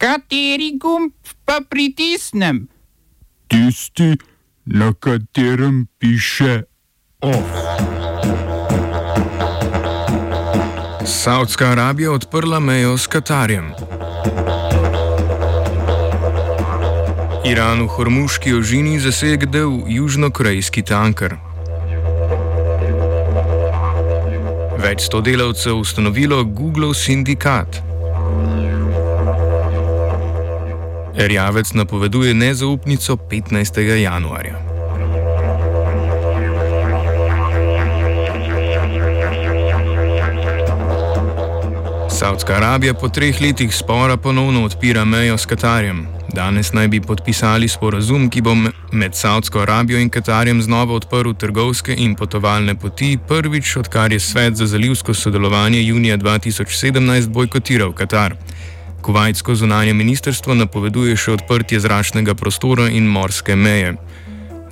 Kateri gumb pa pritisnem? Tisti, na katerem piše OF. Saudska Arabija odprla mejo s Katarjem. Iran v Hormuški ožini zasegel južnokorejski tanker. Več sto delavcev ustanovilo Google sindikat. Erjavec napoveduje nezaupnico 15. januarja. Saudska Arabija po treh letih spora ponovno odpira mejo s Katarjem. Danes naj bi podpisali sporazum, ki bo med Saudsko Arabijo in Katarjem znova odprl trgovske in potovalne poti, prvič odkar je svet za zalivsko sodelovanje junija 2017 bojkotiral Katar. Kuvajtsko zunanje ministrstvo napoveduje še odprtje zračnega prostora in morske meje.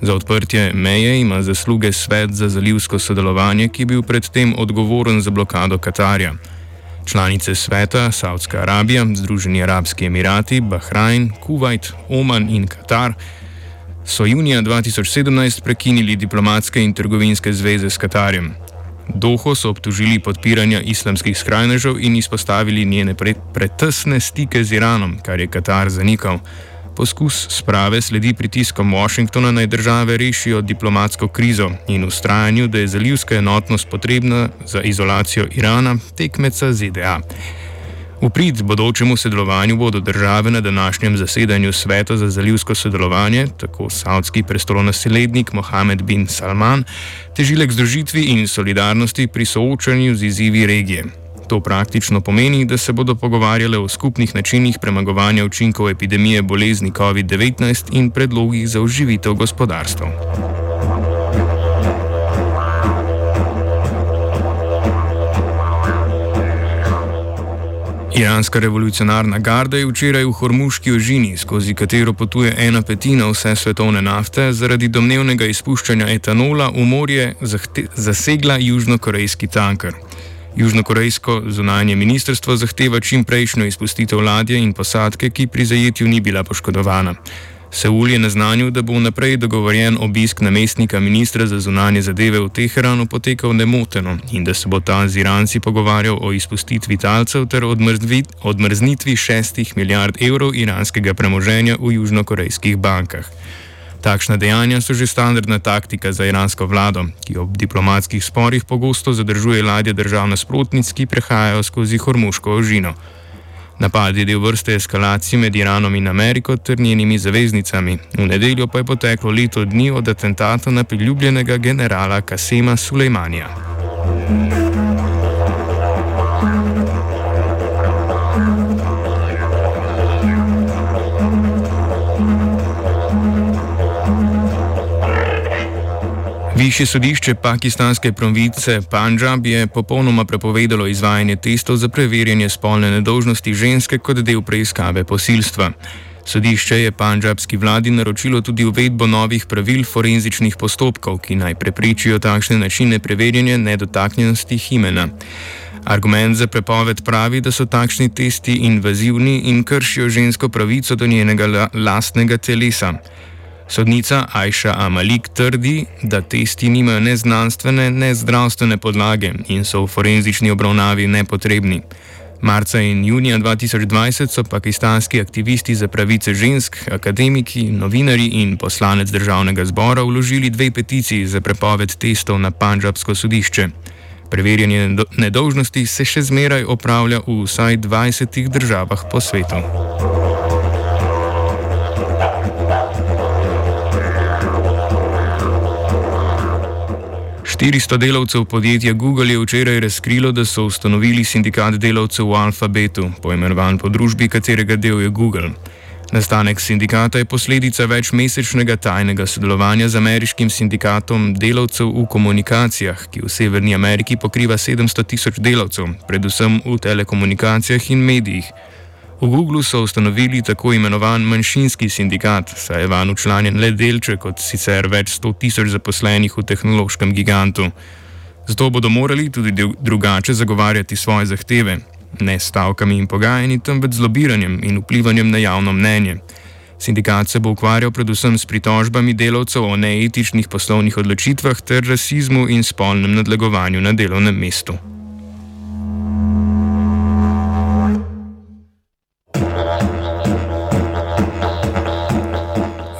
Za odprtje meje ima zasluge svet za zalivsko sodelovanje, ki je bil predtem odgovoren za blokado Katarja. Članice sveta Saudska Arabija, Združeni arabski emirati, Bahrajn, Kuwait, Oman in Katar so junija 2017 prekinili diplomatske in trgovinske zveze s Katarjem. Doho so obtožili podpiranja islamskih skrajnežev in izpostavili njene pretesne stike z Iranom, kar je Katar zanikal. Poskus sprave sledi pritiskom Washingtona naj države rešijo diplomatsko krizo in ustrajanju, da je zalivska enotnost potrebna za izolacijo Irana, tekmeca ZDA. V prid bodočemu sodelovanju bodo države na današnjem zasedanju Sveta za zalivsko sodelovanje, tako saudski prestolonaslednik Mohamed bin Salman, težile k združitvi in solidarnosti pri soočanju z izzivi regije. To praktično pomeni, da se bodo pogovarjale o skupnih načinih premagovanja učinkov epidemije bolezni COVID-19 in predlogih za oživitev gospodarstva. Iranska revolucionarna garda je včeraj v Hormuški ožini, skozi katero potuje ena petina vse svetovne nafte, zaradi domnevnega izpuščanja etanola v morje zasegla južnokorejski tanker. Južnokorejsko zunanje ministrstvo zahteva čim prejšnjo izpustitev ladje in posadke, ki pri zajetju ni bila poškodovana. Seul je naznanil, da bo vnaprej dogovorjen obisk namestnika ministra za zunanje zadeve v Teheranu potekal nemoteno in da se bo ta z Iranci pogovarjal o izpustitvi talcev ter odmrznitvi šestih milijard evrov iranskega premoženja v južnokorejskih bankah. Takšna dejanja so že standardna taktika za iransko vlado, ki ob diplomatskih sporih pogosto zadržuje ladje držav nasprotnic, ki prehajajo skozi Hormuško ožino. Napad je del vrste eskalacij med Iranom in Ameriko ter njenimi zaveznicami. V nedeljo pa je poteklo leto dni od atentata na priljubljenega generala Kasema Sulejmanija. Višje sodišče pakistanske province Punjab je popolnoma prepovedalo izvajanje testov za preverjanje spolne nedožnosti ženske kot del preiskave posilstva. Sodišče je punjabski vladi naročilo tudi uvedbo novih pravil forenzičnih postopkov, ki naj preprečijo takšne načine preverjanja nedotaknjenosti himena. Argument za prepoved pravi, da so takšni testi invazivni in kršijo žensko pravico do njenega la lastnega telesa. Sodnica Ajša Amalik trdi, da testi nimajo ne znanstvene, ne zdravstvene podlage in so v forenzični obravnavi nepotrebni. Marca in junija 2020 so pakistanski aktivisti za pravice žensk, akademiki, novinari in poslanec državnega zbora vložili dve peticiji za prepoved testov na Punjabsko sodišče. Preverjanje nedolžnosti se še zmeraj opravlja v vsaj 20 državah po svetu. 400 delavcev podjetja Google je včeraj razkrilo, da so ustanovili sindikat delavcev v Alphabetu, poimenovan po družbi, katerega del je Google. Nastanek sindikata je posledica večmesečnega tajnega sodelovanja z ameriškim sindikatom delavcev v komunikacijah, ki v Severni Ameriki pokriva 700 tisoč delavcev, predvsem v telekomunikacijah in medijih. V Googlu so ustanovili tako imenovan manjšinski sindikat, saj je van učlanjen le delček od sicer več sto tisoč zaposlenih v tehnološkem gigantu. Zato bodo morali tudi drugače zagovarjati svoje zahteve. ne s stavkami in pogajanji, temveč z lobiranjem in vplivanjem na javno mnenje. Sindikat se bo ukvarjal predvsem s pritožbami delavcev o neetičnih poslovnih odločitvah ter rasizmu in spolnem nadlegovanju na delovnem mestu.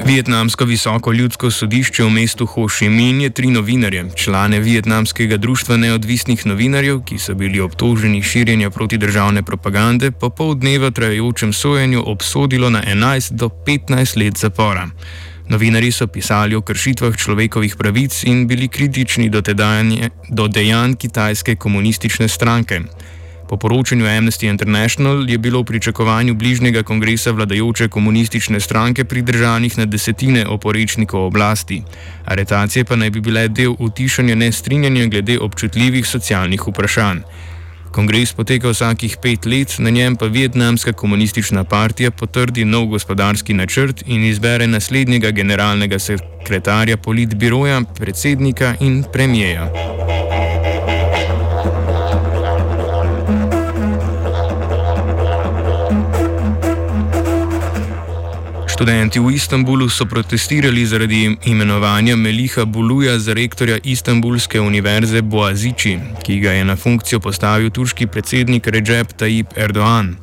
Vietnamsko visoko ljudsko sodišče v mestu Ho Chi Minh je tri novinarje, člane Vietnamskega društva neodvisnih novinarjev, ki so bili obtoženi širjenja protidržavne propagande, po pol dneva trajajočem sojenju obsodilo na 11 do 15 let zapora. Novinari so pisali o kršitvah človekovih pravic in bili kritični do, tedanje, do dejanj kitajske komunistične stranke. Po poročanju Amnesty International je bilo v pričakovanju bližnjega kongresa vladajoče komunistične stranke pridržanih na desetine oporečnikov oblasti. Aretacije pa naj bi bile del utišanja nestrinjanja glede občutljivih socialnih vprašanj. Kongres poteka vsakih pet let, na njem pa Vietnamska komunistična partija potrdi nov gospodarski načrt in izbere naslednjega generalnega sekretarja politbiroja, predsednika in premijeja. Študenti v Istanbulu so protestirali zaradi imenovanja Meliha Buluja za rektorja Istanbulske univerze Boazici, ki ga je na funkcijo postavil turški predsednik Recep Tayyip Erdoğan.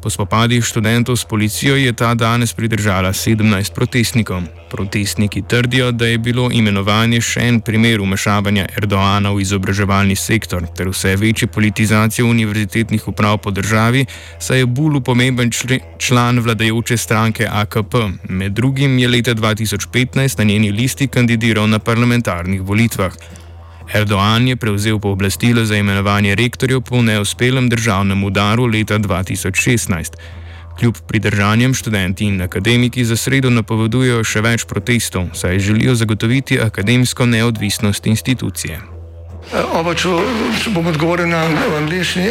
Po spopadih študentov s policijo je ta danes pridržala 17 protestnikov. Protestniki trdijo, da je bilo imenovanje še en primer umešavanja Erdoana v izobraževalni sektor ter vse večje politizacije univerzitetnih uprav po državi, saj je Bulu pomemben član vladajoče stranke AKP. Med drugim je leta 2015 na njeni listi kandidiral na parlamentarnih volitvah. Erdoğan je prevzel pooblastilo za imenovanje rektorjev po neuspelem državnem udaru leta 2016. Kljub pridržanjem študenti in akademiki za sredo napovedujejo še več protestov, saj želijo zagotoviti akademsko neodvisnost institucije. Oba, če, če bom odgovoril na angliški.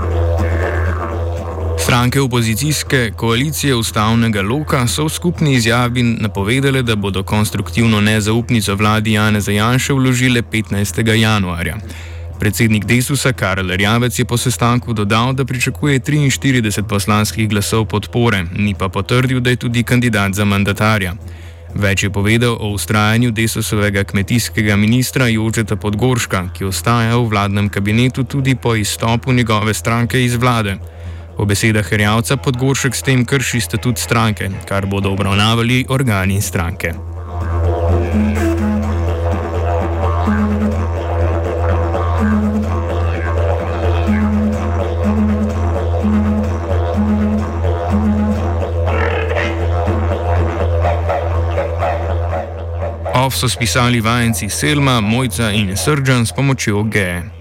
Stranke opozicijske koalicije ustavnega loka so v skupni izjavi napovedale, da bodo konstruktivno nezaupnico vladi Jane Zajanše vložile 15. januarja. Predsednik Desusa Karel Rjavec je po sestanku dodal, da pričakuje 43 poslanskih glasov podpore, ni pa potrdil, da je tudi kandidat za mandatarja. Več je povedal o ustrajanju Desusovega kmetijskega ministra Jožeta Podgorška, ki ostaja v vladnem kabinetu tudi po izstopu njegove stranke iz vlade. Po besedah Hrjavca Podgoršek s tem krši statut stranke, kar bodo obravnavali organi stranke. Ov so spisali vajenci Selma, Mojca in Srdžan s pomočjo GE.